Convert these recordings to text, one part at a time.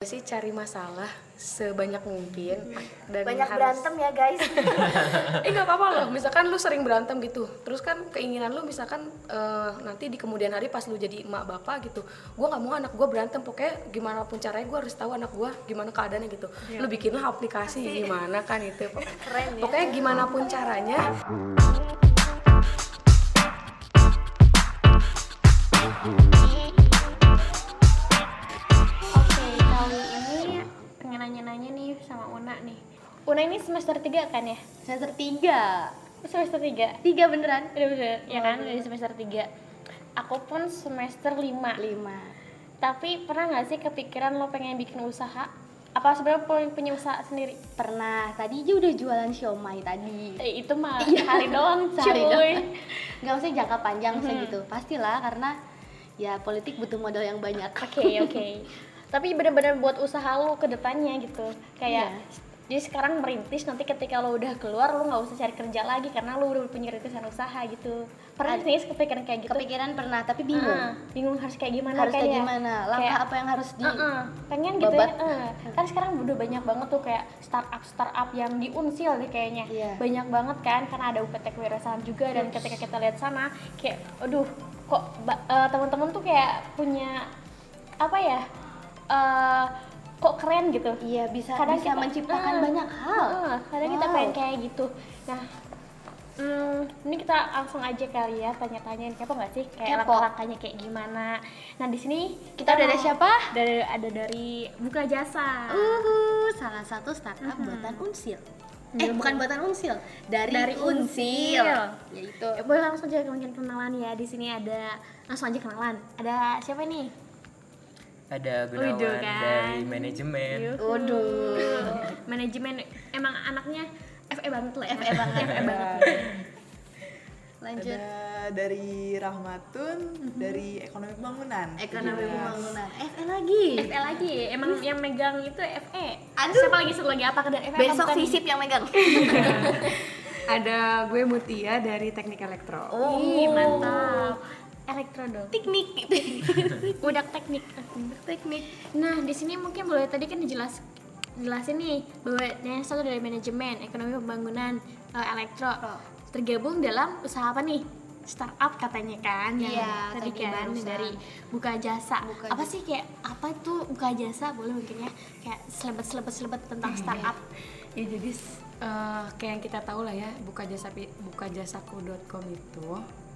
sih cari masalah sebanyak mungkin dan banyak harus- berantem ya guys. Eh nggak apa-apa loh. Misalkan lu sering berantem gitu terus kan keinginan lu misalkan eh, nanti di kemudian hari pas lu jadi emak bapak gitu gua nggak mau anak gua berantem. Pokoknya gimana pun caranya gua harus tahu anak gua gimana keadaannya gitu. Lu bikinlah aplikasi gimana kan itu. Keren ya. pokoknya gimana pun caranya nih. Una ini semester 3 kan ya? semester tiga Semester 3? tiga beneran Bener-bener, ya kan? Dari semester 3 Aku pun semester 5 lima Tapi pernah gak sih kepikiran lo pengen bikin usaha? Apa sebenarnya punya usaha sendiri? pernah tadi aja udah jualan siomay tadi Eh, itu mah hari doang cuy doang. nggak usah jangka panjang usah Mhm. gitu pastilah karena ya politik butuh modal yang banyak Oke oke. Tapi bener-bener buat usaha lo ke depannya gitu. Kayak jadi sekarang merintis nanti ketika lo udah keluar lo nggak usah cari kerja lagi karena lo udah punya rintisan usaha gitu. Pernah sih kepikiran kayak gitu? kepikiran pernah tapi bingung Ah, bingung harus kayak gimana harus kayak kayak gimana langkah kayak- apa yang harus di Heeh, pengen gitu ya. eh. Kan sekarang udah banyak banget tuh kayak startup startup yang di Unsil deh kayaknya. Iya. Banyak banget kan karena ada UPT kewirausahaan juga dan ketika kita lihat sana kayak aduh kok eh, teman-teman tuh kayak punya apa ya? eh kok keren gitu. iya bisa Kadang bisa kita- menciptakan ah, banyak hal Heeh, kadang kita Wow. pengen kayak gitu. Nah, hmm, ini kita langsung aja kali ya tanya-tanyain kepo nggak sih kayak langkah-langkahnya kayak gimana. Nah di sini Kita udah ada siapa? Dari ada dari buka jasa. Uhuh, salah satu startup Mhm. buatan Unsil. Hmm. Eh, bukan buatan Unsil, dari, Dari Unsil. Unsil. Yaitu Ya, boleh langsung aja mungkin kenalan ya. Di sini ada langsung aja kenalan. Ada siapa nih? Ada Gunawan Widow, kan? dari manajemen. Waduh. Manajemen emang anaknya FE banget lah. ya. FE banget. FE banget. lanjut Ada dari Rahmatun, dari Ekonomi Pembangunan. ekonomi Iya. pembangunan. FE lagi. FE lagi. Emang yang megang itu FE. Aduh. Siapa lagi satu lagi apa dari FE? Besok sisip yang megang. ada gue Mutia dari teknik elektro Oh. Ih, mantap. Elektro dong. Teknik Udah teknik. Teknik. Nah, di sini mungkin boleh tadi kan dijelas jelasin nih bahwa yang satu dari manajemen, ekonomi pembangunan, eh, elektro tergabung dalam usaha apa nih? Startup katanya kan yang Iya, tadi kan barusan. dari buka jasa. Buka apa jasa. sih kayak apa itu buka jasa? Boleh mungkin ya kayak selebet selebet tentang startup. ya jadi eh, kayak yang kita tahu lah ya buka jasa buka jasaku.com itu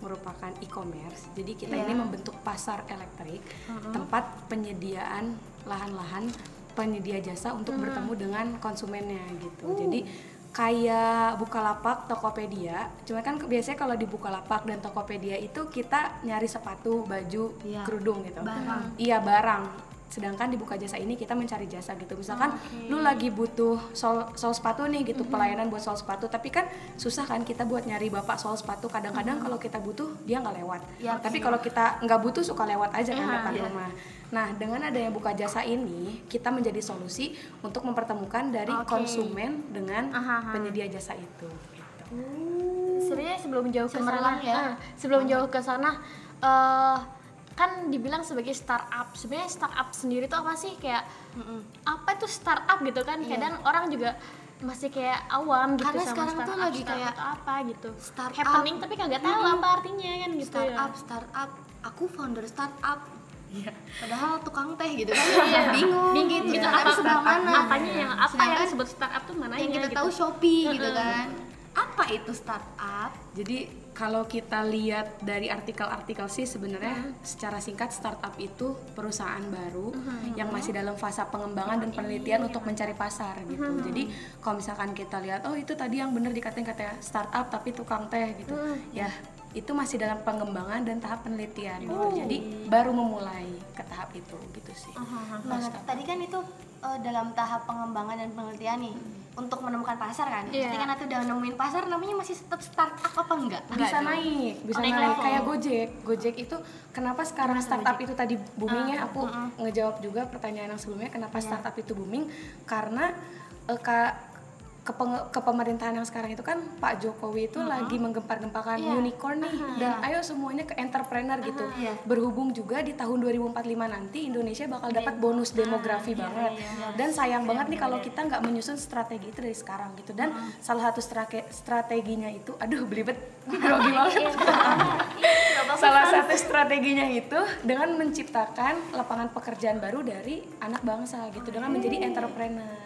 merupakan e-commerce jadi kita Iya. ini membentuk pasar elektrik tempat penyediaan lahan-lahan penyedia jasa untuk bertemu dengan konsumennya gitu jadi kayak Bukalapak, Tokopedia. Cuma kan biasanya kalau di Bukalapak dan Tokopedia itu kita nyari sepatu, baju, Iya. kerudung gitu. Barang. Iya, barang. Sedangkan di buka jasa ini kita mencari jasa gitu. Misalkan Oke. lu lagi butuh sol, sol sepatu nih gitu, pelayanan buat sol sepatu, tapi kan susah kan kita buat nyari bapak sol sepatu. Kadang-kadang kalau kita butuh dia nggak lewat. Ya, tapi kalau kita nggak butuh suka lewat aja kan Iya, depan iya. rumah. Nah, dengan adanya buka jasa ini, kita menjadi solusi untuk mempertemukan dari Oke. konsumen dengan Aha, aha. penyedia jasa itu. Gitu. sebenarnya sebelum jauh ke sana ya. eh, sebelum jauh ke sana eh kan dibilang sebagai startup sebenarnya startup sendiri tuh apa sih kayak apa itu startup gitu kan Iya. kadang orang juga masih kayak awam gitu Karena sama sekarang tuh startup, lagi startup kayak apa gitu startup. happening tapi kagak tahu Mm-mm. apa artinya kan gitu startup, ya. startup. Aku founder startup. Padahal tukang teh gitu kan. Iya. Bingung. Bingung gitu. gitu, apa- sebelah mana? apanya yang apa yang Sedangkan disebut startup tuh mana yang kita gitu. tahu Shopee gitu kan. Apa itu startup? Jadi kalau kita lihat dari artikel-artikel sih sebenarnya secara singkat startup itu perusahaan baru yang masih dalam fase pengembangan dan penelitian untuk mencari pasar gitu. Jadi kalau misalkan kita lihat oh itu tadi yang bener dikatain katanya startup tapi tukang teh gitu. Ya itu masih dalam pengembangan dan tahap penelitian gitu. Jadi baru memulai ke tahap itu gitu sih. Nah, tadi kan itu eh, dalam tahap pengembangan dan penelitian nih untuk menemukan pasar kan. Iya. Pasti kan nanti udah nemuin pasar namanya masih tetap startup apa enggak? bisa naik, bisa Naik naik, kayak Gojek. Gojek itu kenapa sekarang startup itu tadi booming ya? Aku ngejawab juga pertanyaan yang sebelumnya kenapa startup itu booming? Karena ka- kepeng- kepemerintahan yang sekarang itu kan Pak Jokowi itu lagi menggempar-gempakan Iya. unicorn nih. Dan ayo semuanya ke entrepreneur gitu. Iya. Berhubung juga di tahun 2045 nanti Indonesia bakal dapat bonus demografi banget. Dan sayang banget nih kalau kita nggak menyusun strategi itu dari sekarang gitu. Dan salah satu strate- strateginya itu aduh belibet. Ini grogi banget. Salah satu strateginya itu dengan menciptakan lapangan pekerjaan baru dari anak bangsa gitu. Dengan menjadi entrepreneur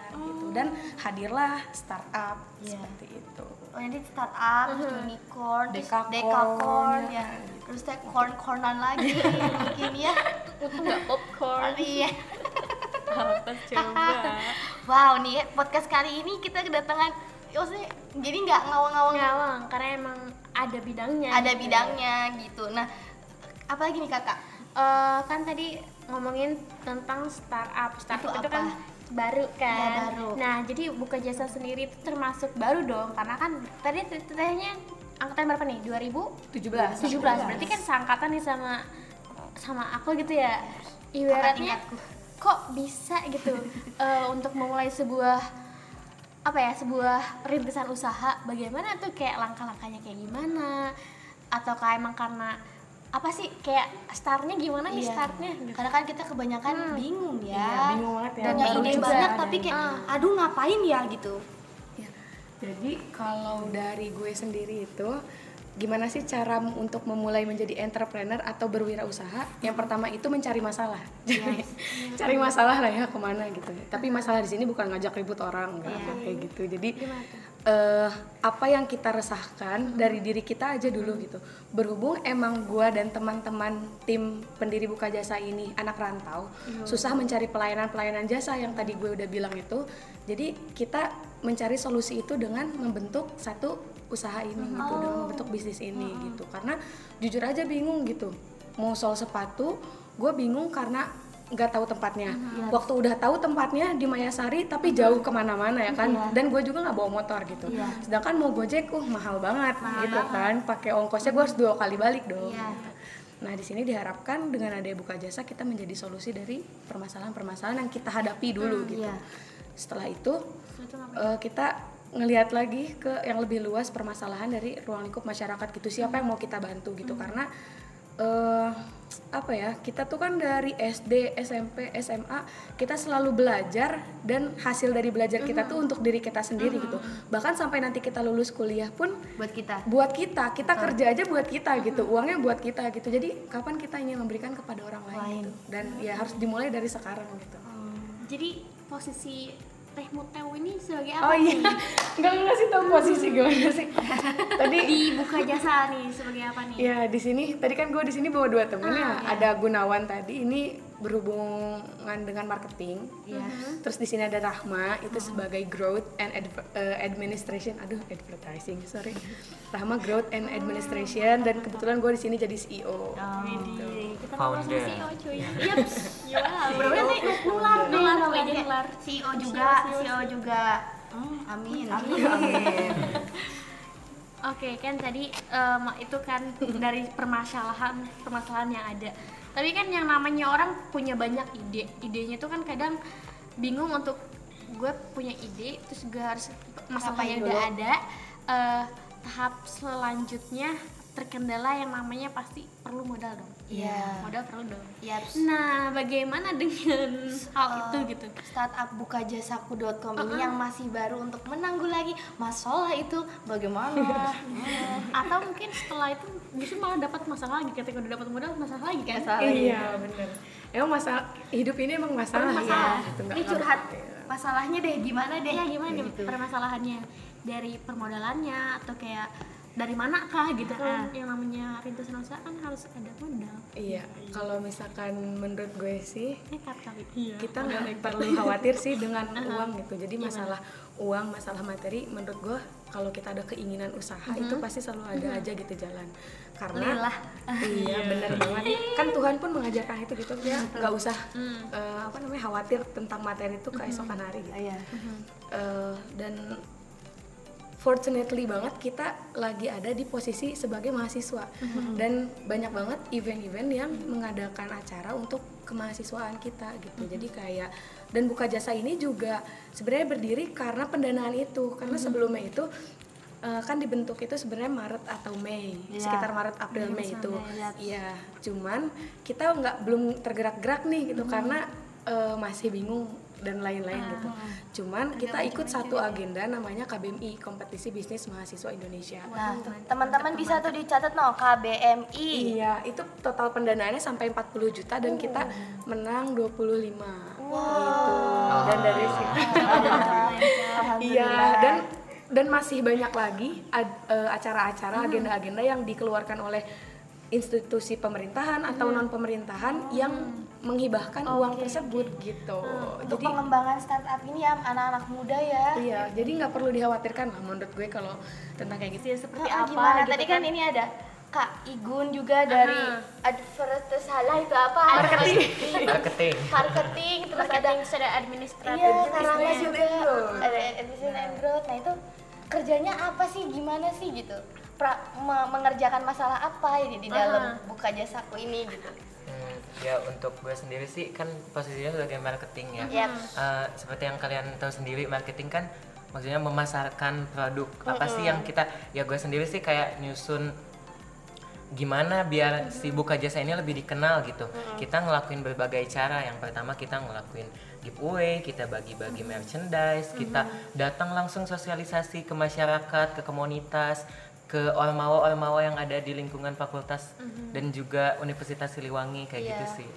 gitu dan hadirlah startup seperti itu. Oh, nanti startup, terus unicorn, Dekakorn, dekakorn, ya. ya. Terus teh corn-cornan lagi mungkin ya. nggak popcorn Iya. apa coba Wow, nih podcast kali ini kita kedatangan maksudnya jadi nggak ngawang-ngawang ngawang karena emang ada bidangnya ada gitu. bidangnya gitu. Nah, apalagi nih kakak? Eh, kan tadi ngomongin tentang startup startup Itu itu, apa? kan baru kan? Iya, baru. nah jadi buka jasa sendiri itu termasuk baru dong karena kan tadi tetehnya angkatan berapa nih? 2017 17. berarti kan seangkatan nih sama sama aku gitu ya? Ibaratnya tingkatku. kok bisa gitu eh, untuk memulai sebuah apa ya sebuah rintisan usaha? Bagaimana tuh kayak langkah-langkahnya kayak gimana? Atau kayak emang karena apa sih kayak startnya gimana nih Iya. startnya. Karena kan kita kebanyakan bingung ya. Iya, bingung banget ya. Punya Baru ide juga banyak tapi kayak aduh ngapain ya gitu. Ya. Jadi kalau dari gue sendiri itu gimana sih cara untuk memulai menjadi entrepreneur atau berwirausaha? Yang pertama itu mencari masalah. Jadi cari masalah lah ya ke mana gitu. Tapi masalah di sini bukan ngajak ribut orang enggak kayak gitu. Jadi eh, apa yang kita resahkan dari diri kita aja dulu gitu. Berhubung emang gue dan teman-teman tim pendiri buka jasa ini anak rantau, susah mencari pelayanan-pelayanan jasa yang tadi gue udah bilang itu. Jadi kita mencari solusi itu dengan membentuk satu usaha ini gitu, dengan membentuk bisnis ini gitu. Karena jujur aja bingung gitu. Mau soal sepatu, gue bingung karena nggak tahu tempatnya. Waktu udah tahu tempatnya di Mayasari, tapi jauh ke mana-mana ya kan. Dan gue juga nggak bawa motor gitu. Sedangkan mau gojek, uh mahal banget gitu kan. Pakai ongkosnya gue harus dua kali balik dong. Iya. gitu. Nah di sini diharapkan dengan ada buka jasa kita menjadi solusi dari permasalahan-permasalahan yang kita hadapi dulu gitu. iya. Setelah itu eh, kita ngelihat lagi ke yang lebih luas permasalahan dari ruang lingkup masyarakat gitu. Siapa yang mau kita bantu gitu karena eh apa ya kita tuh kan dari SD, SMP, SMA kita selalu belajar dan hasil dari belajar kita tuh untuk diri kita sendiri gitu. Bahkan sampai nanti kita lulus kuliah pun Buat kita. buat kita kita kerja aja buat kita gitu uangnya buat kita gitu. Jadi kapan kita ingin memberikan kepada orang lain, Lain. gitu? Dan ya harus dimulai dari sekarang gitu. Jadi posisi Teh Muteu ini sebagai oh apa iya. Nih nggak ngasih tahu posisi gimana sih. Tadi di buka jasa nih sebagai apa nih? Ya di sini. Tadi kan gue di sini bawa dua temen ya. ada Gunawan tadi ini berhubungan dengan marketing. Terus di sini ada Rahma itu sebagai growth and adver- eh, administration. Aduh advertising sorry. Rahma growth and administration dan kebetulan gue di sini jadi CEO kita Founder. ngobrol sama CEO cuy. Iya. Wow Berarti nanti nular Nular, jadi. CEO juga, CEO juga. Hmm, amin. Amin. Oke kan tadi em, itu kan dari permasalahan permasalahan yang ada. Tapi kan yang namanya orang punya banyak ide. Idenya itu kan kadang bingung untuk gue punya ide terus gue harus masalahnya Ngapain udah dulu? ada eh, tahap selanjutnya terkendala yang namanya pasti perlu modal dong. Iya. Modal perlu dong. Yaps. Nah, bagaimana dengan hal itu gitu? Startup bukajasaku.com ini yang masih baru untuk menanggulangi masalah itu bagaimana? Atau mungkin setelah itu justru malah dapat masalah lagi. Ketika udah dapat modal masalah lagi kan? Masalah. iya. bener emang masalah hidup ini emang masalah, masalah. ya? gitu, nggak- Ini curhat masalahnya deh gimana deh? Iya gimana nih permasalahannya. Dari permodalannya atau kayak dari manakah gitu? Kan yang namanya rintisan usaha kan harus ada modal. Iya kalau misalkan menurut gue sih nekat kali iya kita nggak perlu khawatir sih dengan uang gitu. Jadi masalah uang masalah materi menurut gue kalau kita ada keinginan usaha itu pasti selalu ada aja gitu jalan. Karena Lillah. iya benar banget. Kan Tuhan pun mengajarkan itu gitu ya nggak usah eh, apa namanya khawatir tentang materi itu keesokan hari gitu. Iya. Eh, dan fortunately banget kita lagi ada di posisi sebagai mahasiswa. Dan banyak banget event-event yang mengadakan acara untuk kemahasiswaan kita gitu. Jadi kayak dan buka jasa ini juga sebenarnya berdiri karena pendanaan itu. Karena sebelumnya itu eh, kan dibentuk itu sebenarnya Maret atau Mei Iya. sekitar Maret April Mei itu. Iya. iya cuman kita nggak belum tergerak-gerak nih gitu karena eh, masih bingung dan lain-lain gitu. Cuman kita ikut satu agenda namanya KBMI kompetisi bisnis mahasiswa Indonesia. Nah, teman-teman bisa tuh dicatat no KBMI. Iya, itu total pendanaannya sampai 40 juta dan kita menang 25. Gitu. Dan dari situ Iya, dan dan masih banyak lagi eh, acara-acara, agenda-agenda yang dikeluarkan oleh institusi pemerintahan atau non pemerintahan yang menghibahkan uang tersebut gitu. Untuk Jadi pengembangan startup ini ya anak-anak muda ya. iya, jadi nggak perlu dikhawatirkan lah menurut gue kalau tentang kayak gitu. seperti Nah, apa gimana? gitu Tadi kan ini ada Kak Igun juga dari advertis salah itu apa? marketing marketing Marketing, terus ada marketing sudah administratif Iya, Karanga juga ada Education and Growth. Nah itu kerjanya apa sih? Gimana sih gitu? Pra- me- mengerjakan masalah apa ya di dalam buka jasaku ini gitu? Hmm, ya untuk gue sendiri sih kan posisinya sebagai marketing ya Yap. Eh, seperti yang kalian tahu sendiri marketing kan maksudnya memasarkan produk apa sih yang kita ya gue sendiri sih kayak nyusun gimana biar si buka jasa ini lebih dikenal gitu. Kita ngelakuin berbagai cara. Yang pertama kita ngelakuin giveaway kita bagi-bagi merchandise kita datang langsung sosialisasi ke masyarakat ke komunitas ke ormawa ormawa yang ada di lingkungan fakultas dan juga Universitas Siliwangi kayak gitu Iya. sih.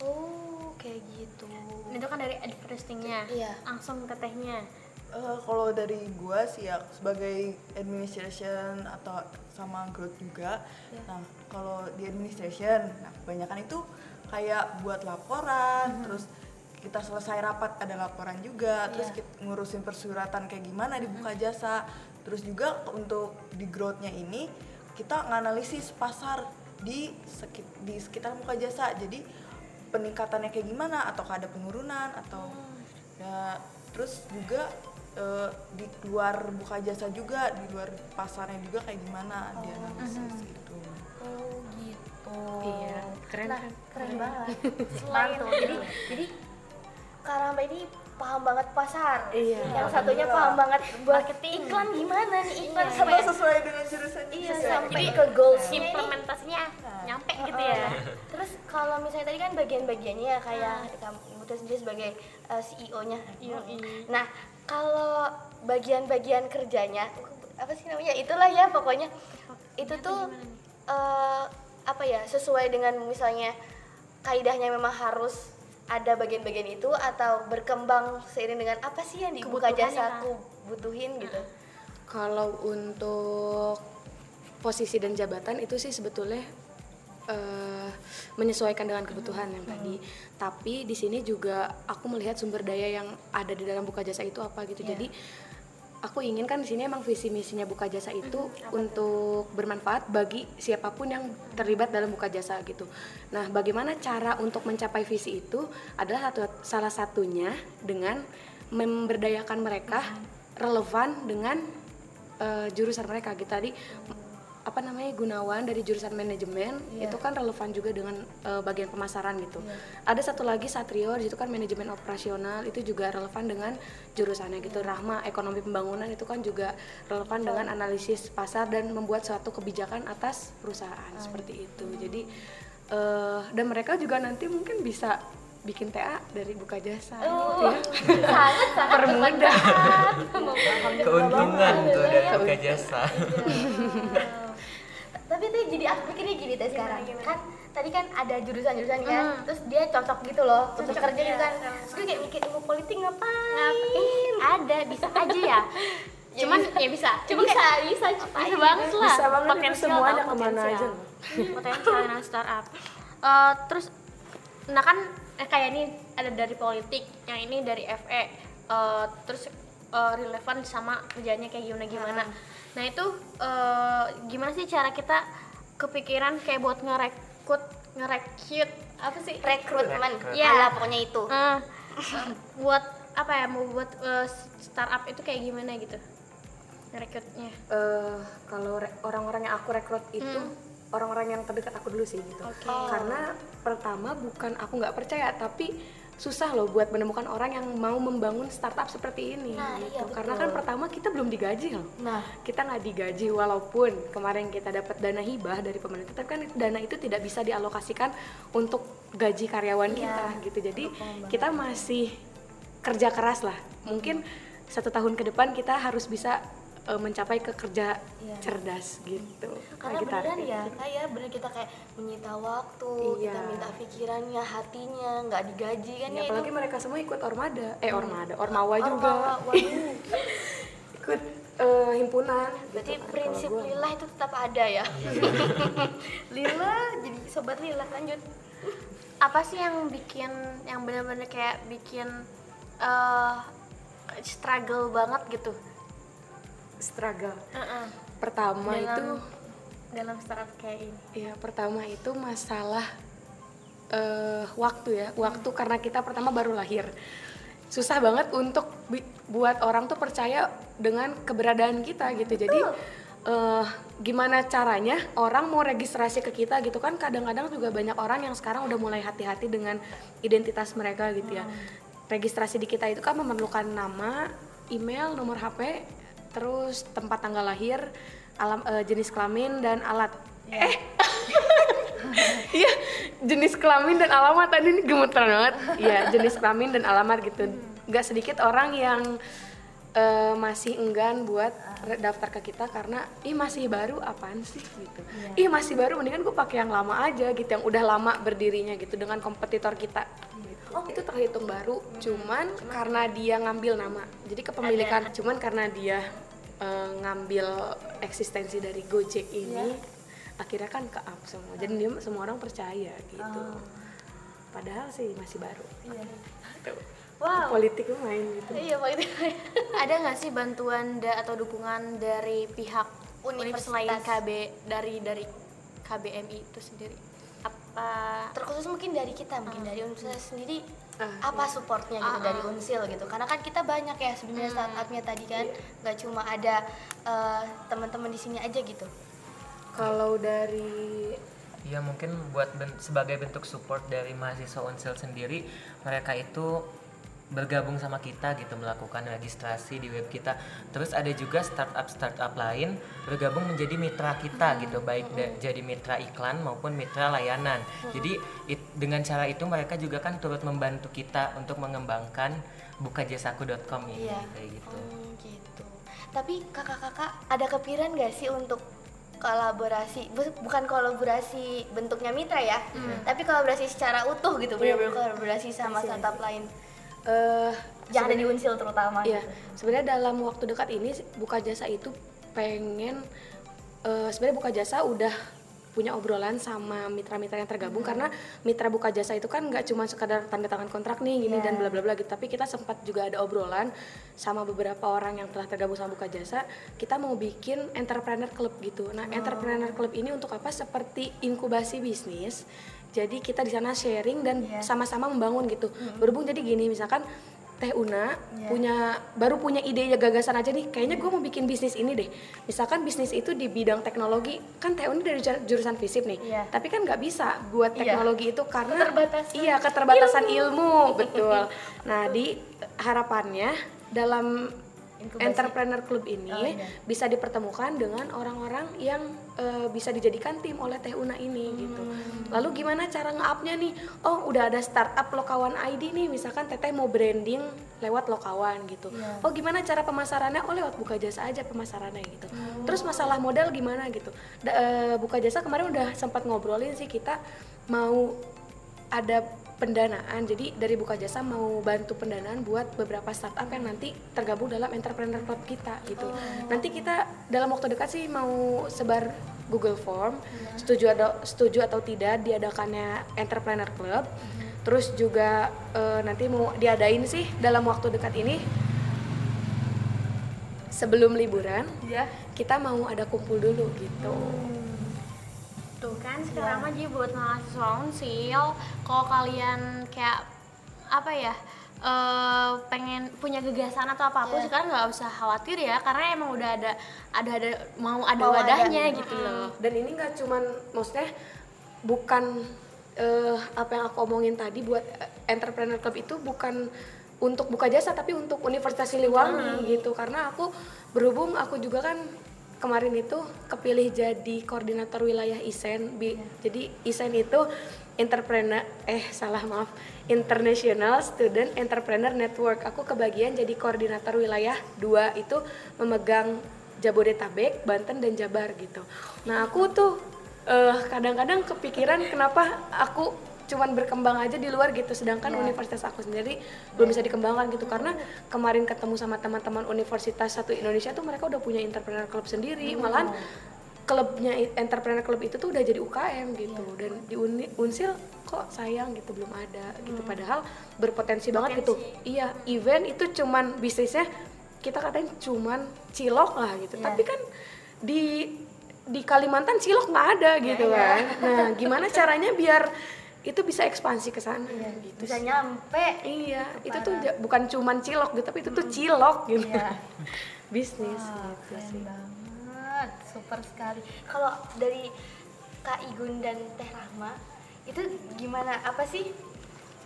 Oh, kayak gitu. itu kan dari advertisingnya. Iya. langsung ke tehnya Eh, kalau dari gua sih ya sebagai administration atau sama growth juga. Nah, kalau di administration, nah kebanyakan itu kayak buat laporan, terus kita selesai rapat ada laporan juga, terus kita ngurusin persuratan kayak gimana dibuka jasa. Terus juga untuk di growth-nya ini kita nganalisis pasar di sekit- di sekitar buka jasa. Jadi peningkatannya kayak gimana atau ada penurunan atau ya terus juga eh, di luar buka jasa juga di luar pasarnya juga kayak gimana dia analisis gitu Oh, gitu. Iya, keren Nah, kan? keren banget. Mantul. Jadi jadi Karamba ini paham banget pasar. Iya. Yang satunya paham banget buat iklan gimana nih iklan karena sampai sesuai dengan jurusan iya sesuai. sampai ke goalsnya ini. implementasinya nyampe gitu ya Terus kalau misalnya tadi kan bagian-bagiannya ya kayak kamu Ibu tuh sendiri sebagai uh, CEO-nya. Nah, kalau bagian-bagian kerjanya apa sih namanya? Itulah ya pokoknya. Itu tuh eh, apa ya? Sesuai dengan misalnya kaidahnya memang harus ada bagian-bagian itu atau berkembang seiring dengan apa sih yang dibuka Kebutuhannya, jasaku butuhin gitu. Kalau untuk posisi dan jabatan itu sih sebetulnya eh, menyesuaikan dengan kebutuhan yang tadi. Tapi di sini juga aku melihat sumber daya yang ada di dalam buka jasa itu apa gitu. Jadi aku ingin kan di sini emang visi misinya buka jasa itu untuk bermanfaat bagi siapa pun yang terlibat dalam buka jasa gitu. Nah, bagaimana cara untuk mencapai visi itu adalah satu salah satunya dengan memberdayakan mereka relevan dengan eh, jurusan mereka gitu tadi apa namanya Gunawan dari jurusan manajemen itu kan relevan juga dengan eh, bagian pemasaran gitu. Ada satu lagi Satrio di situ kan manajemen operasional itu juga relevan dengan jurusannya gitu. Rahma ekonomi pembangunan itu kan juga relevan dengan analisis pasar dan membuat suatu kebijakan atas perusahaan seperti itu. Jadi eh, dan mereka juga nanti mungkin bisa bikin TA dari buka jasa. Gitu ya. sangat sangat Permudah. keuntungan tuh Iya, dari buka jasa tapi tuh jadi aku pikirnya gini teh sekarang. Kan tadi kan ada jurusan-jurusan kan terus dia cocok gitu loh untuk kerja gitu kan. terus gue kayak mikir ilmu politik ngapain? Eh, ada bisa aja ya. Cuman ya bisa. Cuma bisa kayak- bisa bisa banget lah. Bisa banget Potensial semuanya tau, ke mana aja loh. potensial dengan startup. Eh, terus nah kan eh, kayak ini ada dari politik yang ini dari FE Eh, terus eh, relevan sama kerjanya kayak gimana gimana nah itu eh, gimana sih cara kita kepikiran kayak buat ngerekrut ngerekrut apa sih? Rekrutmen. Iya. Alah, pokoknya itu. Eh, buat apa ya mau buat eh, startup itu kayak gimana gitu? Rekrutnya eh kalau re- orang-orang yang aku rekrut itu orang-orang yang terdekat aku dulu sih gitu. Karena pertama bukan aku nggak percaya tapi susah loh buat menemukan orang yang mau membangun startup seperti ini Nah, gitu. iya, Karena kan pertama kita belum digaji loh. Nah. kita nggak digaji walaupun kemarin kita dapat dana hibah dari pemerintah, tapi kan dana itu tidak bisa dialokasikan untuk gaji karyawan Iya, kita gitu. Jadi kita masih kerja keras lah. Mungkin satu tahun ke depan kita harus bisa eh, mencapai ke kerja Iya. cerdas gitu. karena Lagi beneran target. ya kayak bener kita kayak menyita waktu Iya. kita minta pikirannya hatinya nggak digaji kan Ya, ya apalagi itu mereka semua ikut ormada, eh ormada, ormawa juga, waduh. ikut eh, himpunan. berarti gitu kan. prinsip gua- lillah itu tetap ada ya lillah jadi sobat lillah lanjut apa sih yang bikin yang benar-benar kayak bikin eh struggle banget gitu struggle. Heeh. Pertama dalam itu dalam startup kayak ini Ya, pertama itu masalah eh waktu ya. Waktu karena kita pertama baru lahir. Susah banget untuk buat orang tuh percaya dengan keberadaan kita gitu. Jadi eh gimana caranya orang mau registrasi ke kita gitu kan kadang-kadang juga banyak orang yang sekarang udah mulai hati-hati dengan identitas mereka gitu ya. Registrasi di kita itu kan memerlukan nama, email, nomor HP, terus tempat tanggal lahir, alam eh, jenis kelamin dan alat. Eh Iya, jenis kelamin dan alamat tadi ini gemeteran banget. Iya, jenis kelamin dan alamat gitu. Gak sedikit orang yang eh, masih enggan buat daftar ke kita karena ih masih baru apaan sih gitu. Ih masih baru mendingan gue pakai yang lama aja gitu, yang udah lama berdirinya gitu dengan kompetitor kita. Oh itu terhitung baru, cuman karena dia ngambil nama, jadi kepemilikan. Cuman karena dia eh, ngambil eksistensi dari Gojek ini, akhirnya kan ke up semua. Jadi dia semua orang percaya gitu. Padahal sih masih baru. Tuh. wow Politik main gitu. iya Pak itu ada nggak sih bantuan da atau dukungan dari pihak universitas Universitas. KB dari dari KBMI itu sendiri apa terkhusus mungkin dari kita mungkin dari universitas sendiri Ah, apa supportnya gitu dari unsil gitu. Karena kan kita banyak ya sebenarnya startupnya tadi kan. Nggak cuma ada eh, teman-teman di sini aja gitu. Kalau dari Ya mungkin buat ben- sebagai bentuk support dari mahasiswa Unsel sendiri mereka itu bergabung sama kita gitu melakukan registrasi di web kita. Terus ada juga startup startup lain bergabung menjadi mitra kita gitu baik da- jadi mitra iklan maupun mitra layanan. Jadi it- dengan cara itu mereka juga kan turut membantu kita untuk mengembangkan bukajasaku.com ini Iya. kayak gitu. Hmm, gitu tapi kakak-kakak ada kepikiran gak sih untuk kolaborasi bu- bukan kolaborasi bentuknya mitra ya tapi kolaborasi secara utuh gitu benar-benar kolaborasi sama startup lain eh yang ada di unsil terutama Iya, gitu. sebenarnya dalam waktu dekat ini buka jasa itu pengen eh, sebenarnya buka jasa udah punya obrolan sama mitra-mitra yang tergabung karena mitra buka jasa itu kan nggak cuma sekadar tanda tangan kontrak nih gini dan bla bla bla gitu. Tapi kita sempat juga ada obrolan sama beberapa orang yang telah tergabung sama buka jasa. Kita mau bikin entrepreneur club gitu. Nah entrepreneur club ini untuk apa? Seperti inkubasi bisnis jadi kita di sana sharing dan sama-sama membangun gitu. Berhubung jadi gini misalkan Teh Una punya baru punya ide ya gagasan aja nih kayaknya gue mau bikin bisnis ini deh. Misalkan bisnis itu di bidang teknologi kan Teh Una dari jur- jurusan fisip nih. Iya. tapi kan nggak bisa buat Iya. teknologi itu karena Keterbatasan iya keterbatasan ilmu, betul. Nah di harapannya dalam Inkubasi. entrepreneur club ini Oh, iya. bisa dipertemukan dengan orang-orang yang eh, bisa dijadikan tim oleh Teh Una ini gitu. Hmm. Lalu gimana cara nge-up-nya nih? Oh, udah ada startup Lokawan ID nih, misalkan Teteh mau branding lewat Lokawan gitu. Iya. Oh, gimana cara pemasarannya? Oh, lewat buka jasa aja pemasarannya gitu. Hmm. Terus masalah modal gimana gitu. Da- eh, buka jasa kemarin udah sempat ngobrolin sih kita mau ada pendanaan. Jadi dari buka jasa mau bantu pendanaan buat beberapa startup yang nanti tergabung dalam entrepreneur club kita gitu. Nanti kita dalam waktu dekat sih mau sebar Google Form. Setuju atau setuju atau tidak diadakannya entrepreneur club. Terus juga eh, nanti mau diadain sih dalam waktu dekat ini. Sebelum liburan ya kita mau ada kumpul dulu gitu tuh kan. Sekarang aja buat mahasiswa unsil kalau kalian kayak apa ya eh, pengen punya gagasan atau apa pun Iya. sekarang nggak usah khawatir ya. Karena emang udah ada ada ada mau ada Mau ada. wadahnya gitu loh. Dan ini nggak cuman maksudnya bukan eh, apa yang aku omongin tadi buat eh, entrepreneur club itu bukan untuk buka jasa tapi untuk Universitas Siliwangi gitu. Karena aku berhubung aku juga kan kemarin itu kepilih jadi koordinator wilayah ISEN Bi- jadi ISEN itu entrepreneur eh salah maaf International Student Entrepreneur Network. Aku kebagian jadi koordinator wilayah dua itu memegang Jabodetabek, Banten dan Jabar gitu. Nah aku tuh eh, kadang-kadang kepikiran kenapa aku cuman berkembang aja di luar gitu sedangkan universitas aku sendiri belum bisa dikembangkan gitu. Karena kemarin ketemu sama teman-teman universitas satu Indonesia tuh mereka udah punya entrepreneur club sendiri malahan klubnya entrepreneur club itu tuh udah jadi UKM gitu. Dan di Uni- Unsil kok sayang gitu belum ada gitu. Padahal berpotensi banget gitu. Iya event itu cuman bisnisnya kita katanya cuman cilok lah gitu. Tapi kan di di Kalimantan cilok nggak ada gitu kan. Nah gimana caranya biar itu bisa ekspansi ke sana gitu bisa nyampe iya itu tuh bukan cuman cilok gitu tapi itu tuh cilok gitu Iya. bisnis Wah, gitu keren sih banget, super sekali. Kalau dari Kak Igun dan Teh Rahma, itu gimana? Apa sih,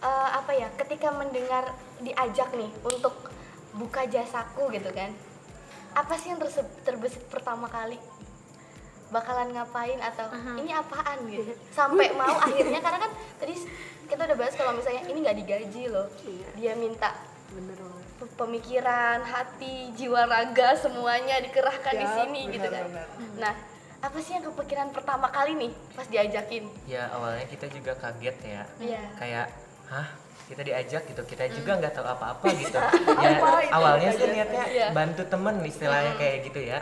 eh, apa ya, ketika mendengar diajak nih untuk buka jasaku gitu kan? Apa sih yang terbesit pertama kali? Bakalan ngapain atau ini apaan gitu? Sampai mau akhirnya karena kan tadi kita udah bahas kalau misalnya ini nggak digaji loh, dia minta bener banget pemikiran, hati, jiwa raga semuanya dikerahkan di Ya, sini gitu kan. benar-benar. Nah, apa sih yang kepikiran pertama kali nih pas diajakin? ya awalnya kita juga kaget ya Iya. kayak hah kita diajak gitu kita juga nggak tahu apa-apa gitu ya awalnya sih niatnya Iya. bantu temen istilahnya kayak gitu ya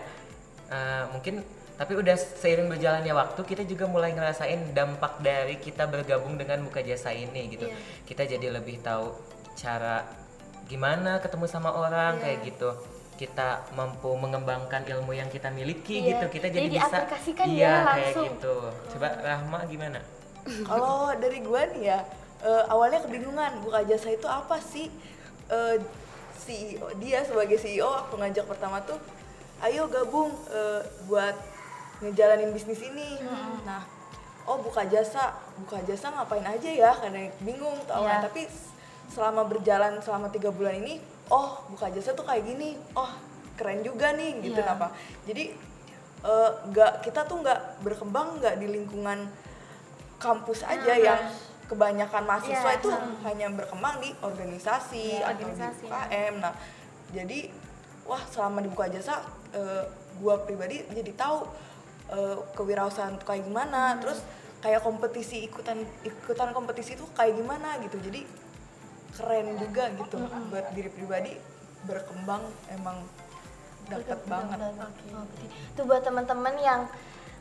Eh, mungkin tapi udah seiring berjalannya waktu kita juga mulai ngerasain dampak dari kita bergabung dengan buka jasa ini gitu Iya. kita jadi lebih tahu cara gimana ketemu sama orang kayak gitu kita mampu mengembangkan ilmu yang kita miliki Iya. gitu kita jadi, Jadi bisa diaplikasikan iya ya kayak langsung. gitu coba Rahma gimana Kalau dari gua nih ya, eh, awalnya kebingungan buka jasa itu apa sih? Eh, CEO dia sebagai CEO aku ngajak pertama tuh, ayo gabung eh, buat ngejalanin bisnis ini. Nah, oh buka jasa, buka jasa ngapain aja ya? Karena bingung tuh awalnya. Iya. Tapi selama berjalan selama tiga bulan ini, oh buka jasa tuh kayak gini. Oh keren juga nih gitu Iya. apa? Jadi eh, nggak kita tuh nggak berkembang nggak di lingkungan kampus aja yang kebanyakan mahasiswa Iya, itu hanya berkembang di organisasi Iya, atau organisasi. di UKM. Nah, jadi wah selama di buka jasa eh, gua pribadi jadi tahu eh, kewirausahaan tuh kayak gimana, terus kayak kompetisi ikutan ikutan kompetisi itu kayak gimana gitu. Jadi keren juga gitu buat diri pribadi berkembang emang dapat banget. Berarti Itu buat teman-teman yang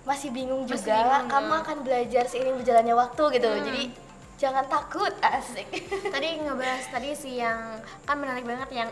masih bingung Masih juga, bingung, kamu ya. akan belajar seiring berjalannya waktu gitu. Jadi jangan takut, asik. tadi ngebahas tadi sih yang kan menarik banget yang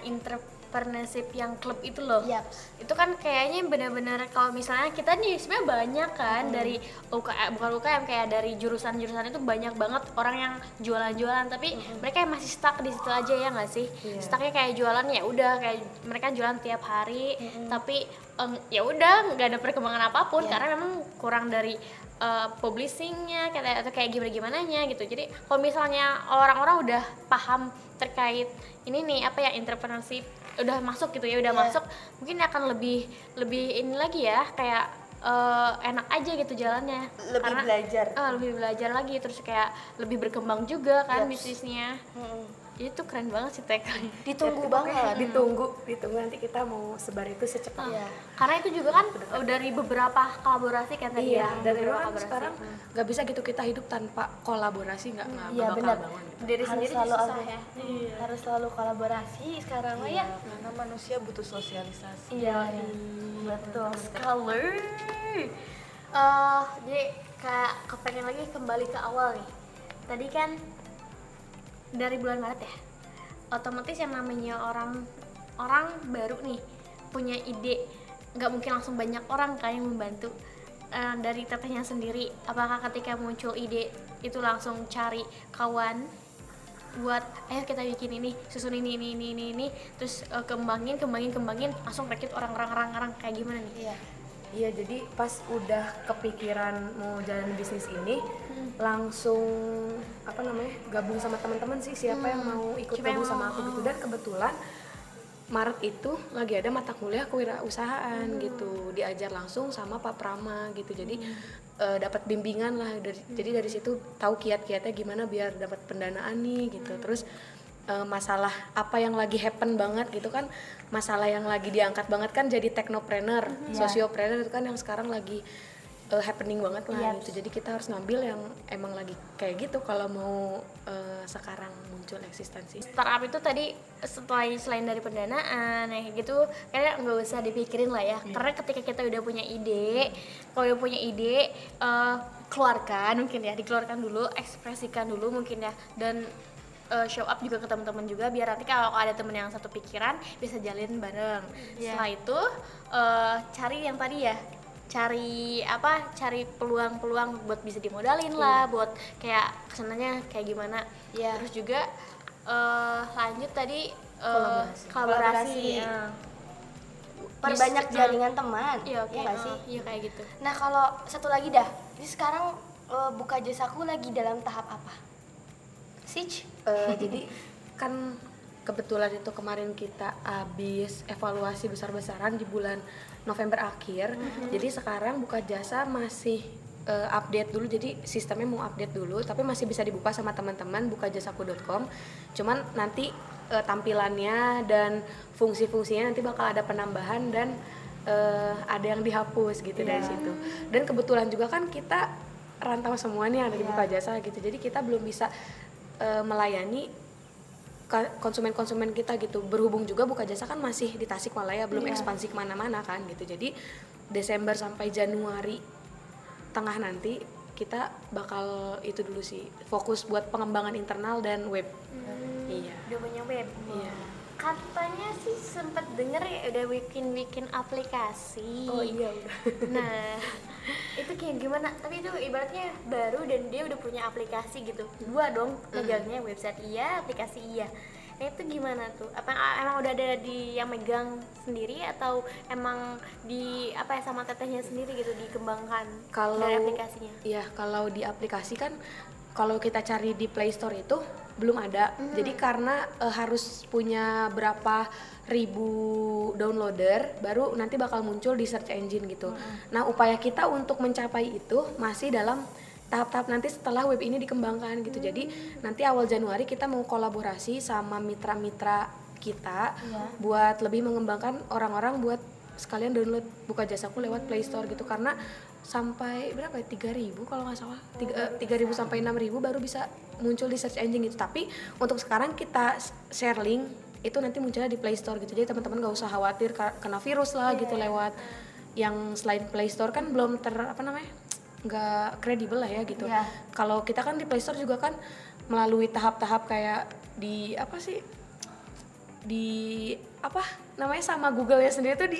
entrepreneurship yang klub itu loh. Yaps. itu kan kayaknya benar-benar kalau misalnya kita nih sebenarnya banyak kan dari UKM bukan UKM kayak dari jurusan-jurusan itu banyak banget orang yang jualan-jualan tapi mereka yang masih stuck di situ aja ya nggak sih? Stucknya kayak jualan ya udah kayak mereka jualan tiap hari tapi em, ya udah nggak ada perkembangan apa pun karena memang kurang dari eh, publishingnya kayak atau kayak gimana gimana nya gitu. Jadi kalau misalnya orang-orang udah paham terkait ini nih apa ya entrepreneurship udah masuk gitu ya udah Iya. masuk mungkin akan lebih lebih ini lagi ya kayak eh, enak aja gitu jalannya Lebih belajar. eh, lebih belajar lagi terus kayak lebih berkembang juga kan Yaps. bisnisnya Mm-mm. Itu keren banget sih TK Ditunggu Pokoknya banget. ditunggu ditunggu nanti kita mau sebar itu secepatnya Iya. karena itu juga kan eh, dari beberapa kolaborasi kan tadi Iya, ya dan beberapa memang kolaborasi. sekarang nggak bisa gitu kita hidup tanpa kolaborasi nggak nggak Iya bakal benar. bangun. Diri harus sendiri selalu susah ada- ya. Harus selalu kolaborasi sekarang mah ya. Karena manusia butuh sosialisasi. Iya, betul sekali. Eh, jadi kayak kepengen lagi kembali ke awal nih. Tadi kan dari bulan Maret ya. Otomatis yang namanya orang orang baru nih punya ide, nggak mungkin langsung banyak orang kan yang membantu. Eh, dari tetehnya sendiri, apakah ketika muncul ide itu langsung cari kawan buat ayo kita bikin ini susun ini ini ini ini, ini. terus eh, kembangin kembangin kembangin langsung rekrut orang-orang orang-orang kayak gimana nih Iya. Iya, jadi pas udah kepikiran mau jalan bisnis ini, langsung apa namanya gabung sama teman-teman sih siapa yang mau ikut Siapa gabung sama aku gitu. Dan kebetulan Maret itu lagi ada mata kuliah kewirausahaan gitu. Diajar langsung sama Pak Prama gitu. Jadi eh, dapat bimbingan lah dari, jadi dari situ tahu kiat-kiatnya gimana biar dapat pendanaan nih gitu. Terus eh, masalah apa yang lagi happen banget gitu kan masalah yang lagi diangkat banget kan jadi teknopreneur sosiopreneur itu kan yang sekarang lagi eh, happening banget lah gitu. Jadi kita harus ngambil yang emang lagi kayak gitu kalau mau eh, sekarang muncul eksistensi. Startup itu tadi setelah selain dari pendanaan ya kayak gitu kayak nggak usah dipikirin lah ya. Karena ketika kita udah punya ide kalau udah punya ide eh, keluarkan mungkin ya dikeluarkan dulu ekspresikan dulu mungkin ya. Dan show up juga ke teman-teman juga biar nanti kalau ada temen yang satu pikiran bisa jalin bareng. Setelah itu eh, cari yang tadi ya cari apa cari peluang-peluang buat bisa dimodalin lah buat kayak ke sananya kayak gimana. Iya. terus juga eh, lanjut tadi eh, Kolaborasi. kolaborasi, Kolaborasi. ya. perbanyak Bisa- jaringan teman. iya oke. Ya eh, sih? iya kayak gitu. Nah kalau satu lagi dah. Ini sekarang eh, buka jasaku lagi dalam tahap apa? Sich Eh, jadi kan kebetulan itu kemarin kita habis evaluasi besar-besaran di bulan November akhir. Jadi sekarang buka jasa masih eh, update dulu. Jadi sistemnya mau update dulu, tapi masih bisa dibuka sama teman-teman bukajasaku.com. Cuman nanti eh, tampilannya dan fungsi-fungsinya nanti bakal ada penambahan dan eh, ada yang dihapus gitu dari situ. Dan kebetulan juga kan kita rantau semua nih yang ada di buka jasa gitu. Jadi kita belum bisa melayani konsumen-konsumen kita gitu. Berhubung juga buka jasa kan masih di Tasikmalaya belum ekspansi ke mana-mana kan gitu. Jadi Desember sampai Januari tengah nanti kita bakal itu dulu sih. Fokus buat pengembangan internal dan web. Iya. Udah punya web. Iya. Katanya sih sempet denger ya udah bikin bikin aplikasi. Oh iya udah. Nah. Itu kayak gimana? Tapi itu ibaratnya baru dan dia udah punya aplikasi gitu. Dua dong megangnya website iya aplikasi iya. Nah itu gimana tuh? Apa emang udah ada di yang megang sendiri atau emang di apa ya sama tetehnya sendiri gitu dikembangkan kalau dari aplikasinya? Iya, kalau di aplikasi kan kalau kita cari di Play Store itu belum ada. Jadi karena eh, harus punya berapa ribu downloader baru nanti bakal muncul di search engine gitu. Nah, upaya kita untuk mencapai itu masih dalam tahap-tahap nanti setelah web ini dikembangkan gitu. Jadi nanti awal Januari kita mau kolaborasi sama mitra-mitra kita buat lebih mengembangkan orang-orang buat sekalian download buka jasaku lewat Play Store gitu karena sampai berapa ya? 3000 kalau nggak salah. Tiga- eh, 3000 sampai 6000 baru bisa muncul di search engine gitu. Tapi untuk sekarang kita share link itu nanti munculnya di Play Store gitu. Jadi teman-teman nggak usah khawatir kena virus lah gitu lewat yang selain Play Store kan belum ter apa namanya nggak kredibel lah ya gitu. Iya. kalau kita kan di Play Store juga kan melalui tahap-tahap kayak di apa sih di apa namanya sama Google ya sendiri tuh di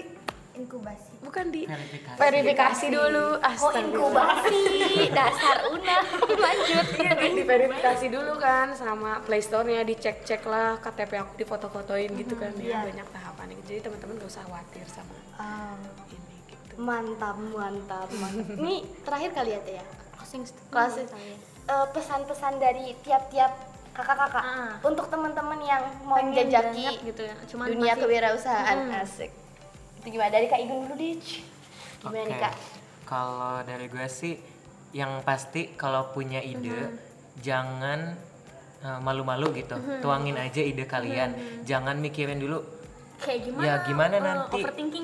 inkubasi. Bukan di Verifikasi. verifikasi dulu. Oh Astagfirullah. inkubasi. Dasar una lanjut. Iya, di, diverifikasi dulu kan sama Play Store-nya dicek-cek lah KTP aku difoto-fotoin gitu kan. Ya banyak tahapan gitu. Jadi teman-teman gak usah khawatir sama Ah, ini gitu. mantap mantap mantap. Ini terakhir kali ya Teh ya? Closing Closing. Eh, pesan-pesan dari tiap-tiap kakak-kakak Ah. untuk teman-teman yang mau menjajaki gitu ya, cuman dunia masih- kewirausahaan. Asik. itu gimana dari kak Igun dulu deh gimana nih Oke. kak Kalau dari gue sih yang pasti kalau punya ide jangan uh, malu-malu gitu. Tuangin aja ide kalian. Jangan mikirin dulu kayak gimana ya gimana Oh, nanti.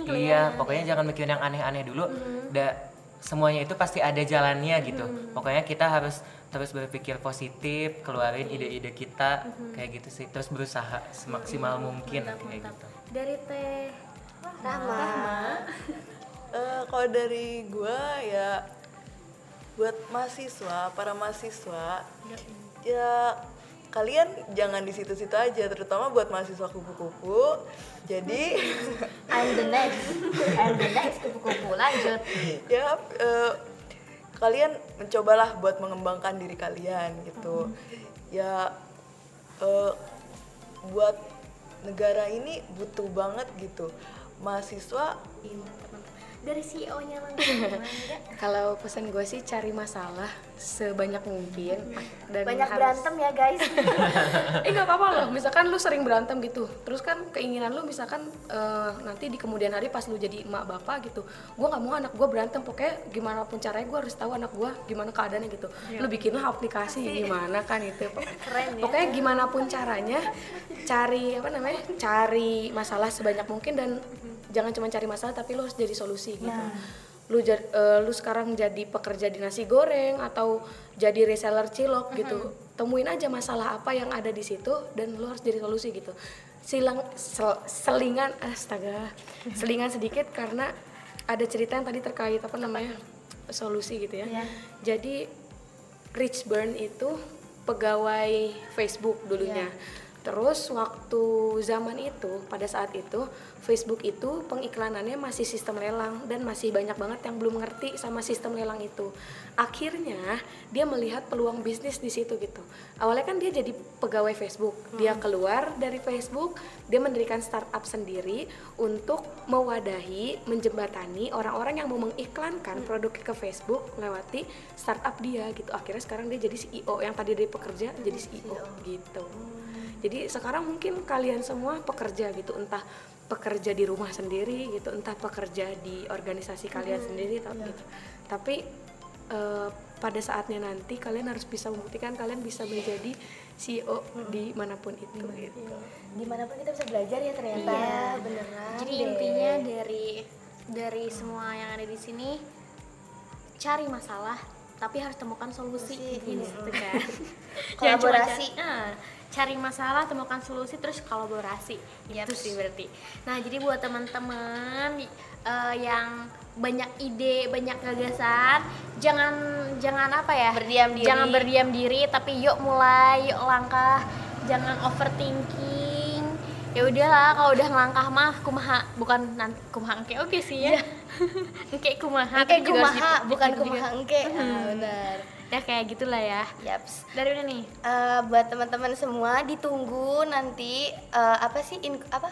Iya, ya pokoknya jangan mikirin yang aneh-aneh dulu. Da, semuanya itu pasti ada jalannya gitu. Pokoknya kita harus terus berpikir positif, keluarin ide-ide kita kayak gitu sih. Terus berusaha semaksimal mungkin kayak gitu. dari teh Rahma. Eh, kalau dari gua ya buat mahasiswa, para mahasiswa ya kalian jangan di situ-situ aja, terutama buat mahasiswa kupu-kupu. Jadi I'm the next. I'm the next kupu-kupu. Lanjut. Ya eh, kalian mencobalah buat mengembangkan diri kalian gitu. Ya eh, buat negara ini butuh banget gitu mahasiswa dari CEO nya langsung Kalau pesan gue sih cari masalah sebanyak mungkin dan banyak harus- berantem ya guys. Eh nggak apa-apa loh. Misalkan lu sering berantem gitu terus kan keinginan lu misalkan eh, nanti di kemudian hari pas lu jadi emak bapak gitu gue nggak mau anak gue berantem. Pokoknya gimana pun caranya gue harus tahu anak gue gimana keadaannya gitu. Lu bikinlah aplikasi gimana kan itu. Keren ya. pokoknya gimana pun caranya cari apa namanya cari masalah sebanyak mungkin dan jangan cuma cari masalah tapi lu harus jadi solusi gitu. Lu jad- eh, lu sekarang jadi pekerja di nasi goreng atau jadi reseller cilok gitu temuin aja masalah apa yang ada di situ dan lu harus jadi solusi gitu. Silang sel- selingan astaga selingan sedikit karena ada cerita yang tadi terkait apa namanya solusi gitu ya. Iya. jadi Rich Burn itu pegawai Facebook dulunya. Terus waktu zaman itu, pada saat itu Facebook itu pengiklanannya masih sistem lelang dan masih banyak banget yang belum ngerti sama sistem lelang itu. Akhirnya dia melihat peluang bisnis di situ gitu. Awalnya kan dia jadi pegawai Facebook. Dia keluar dari Facebook, dia mendirikan startup sendiri untuk mewadahi, menjembatani orang-orang yang mau mengiklankan produk ke Facebook lewati startup dia gitu. Akhirnya sekarang dia jadi CEO yang tadi dari pekerja jadi CEO gitu. Jadi sekarang mungkin kalian semua pekerja gitu, entah pekerja di rumah sendiri gitu, entah pekerja di organisasi kalian sendiri atau gitu. Tapi eh, pada saatnya nanti kalian harus bisa membuktikan kalian bisa menjadi CEO di mana pun itu gitu. di mana pun kita bisa belajar ya ternyata Iya. beneran Jadi deh. intinya dari dari semua yang ada di sini cari masalah tapi harus temukan solusi Solusi, gitu iya. kan. Kolaborasi. nah, cari masalah, temukan solusi terus kolaborasi. Itu sih berarti. Nah, jadi buat teman-teman eh, yang banyak ide, banyak gagasan, jangan jangan apa ya? Berdiam diri. Jangan berdiam diri, tapi yuk mulai, yuk langkah. Jangan overthinking. Ya udahlah, kalau udah ngelangkah mah kumaha, bukan nanti kumaha engke oke sih ya. engke kumaha, Engke kumaha bukan kumaha engke ah, benar Ya kayak gitulah ya. yaps Dari mana nih? Eh, buat teman-teman semua ditunggu nanti eh, apa sih in, apa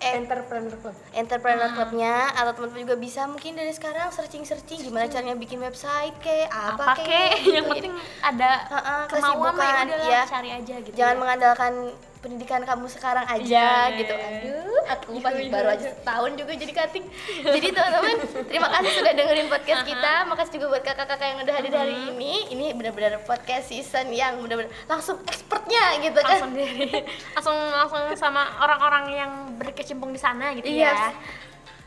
Eh, Entrepreneur Club. entrepreneur clubnya atau teman-teman juga bisa mungkin dari sekarang searching searching gimana caranya bikin website ke apa, Apa kek, kek? gitu. Yang penting ada Heeh, kemauan mah kesibukan, ya iya. cari aja gitu. jangan ya. mengandalkan pendidikan kamu sekarang aja Iya, gitu. Iya, iya. aduh aku pas baru aja setahun juga jadi cutting jadi teman-teman terima kasih sudah dengerin podcast kita. Makasih juga buat kakak-kakak yang udah hadir hari ini. Ini benar-benar podcast season yang benar-benar langsung expertnya gitu kan. Langsung diri langsung langsung sama orang-orang yang berkecimpung di sana gitu Iya. ya.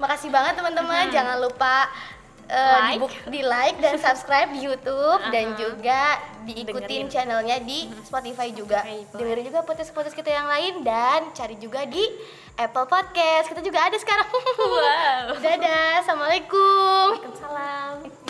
Makasih banget teman-teman. Jangan lupa uh, Like. di, book- di like dan subscribe di YouTube dan juga diikutin Dengerin. channelnya di Spotify juga. Spotify. Dengerin juga podcast-podcast kita yang lain dan cari juga di Apple Podcast. Kita juga ada sekarang. Wow. Dadah. Assalamualaikum. Waalaikumsalam.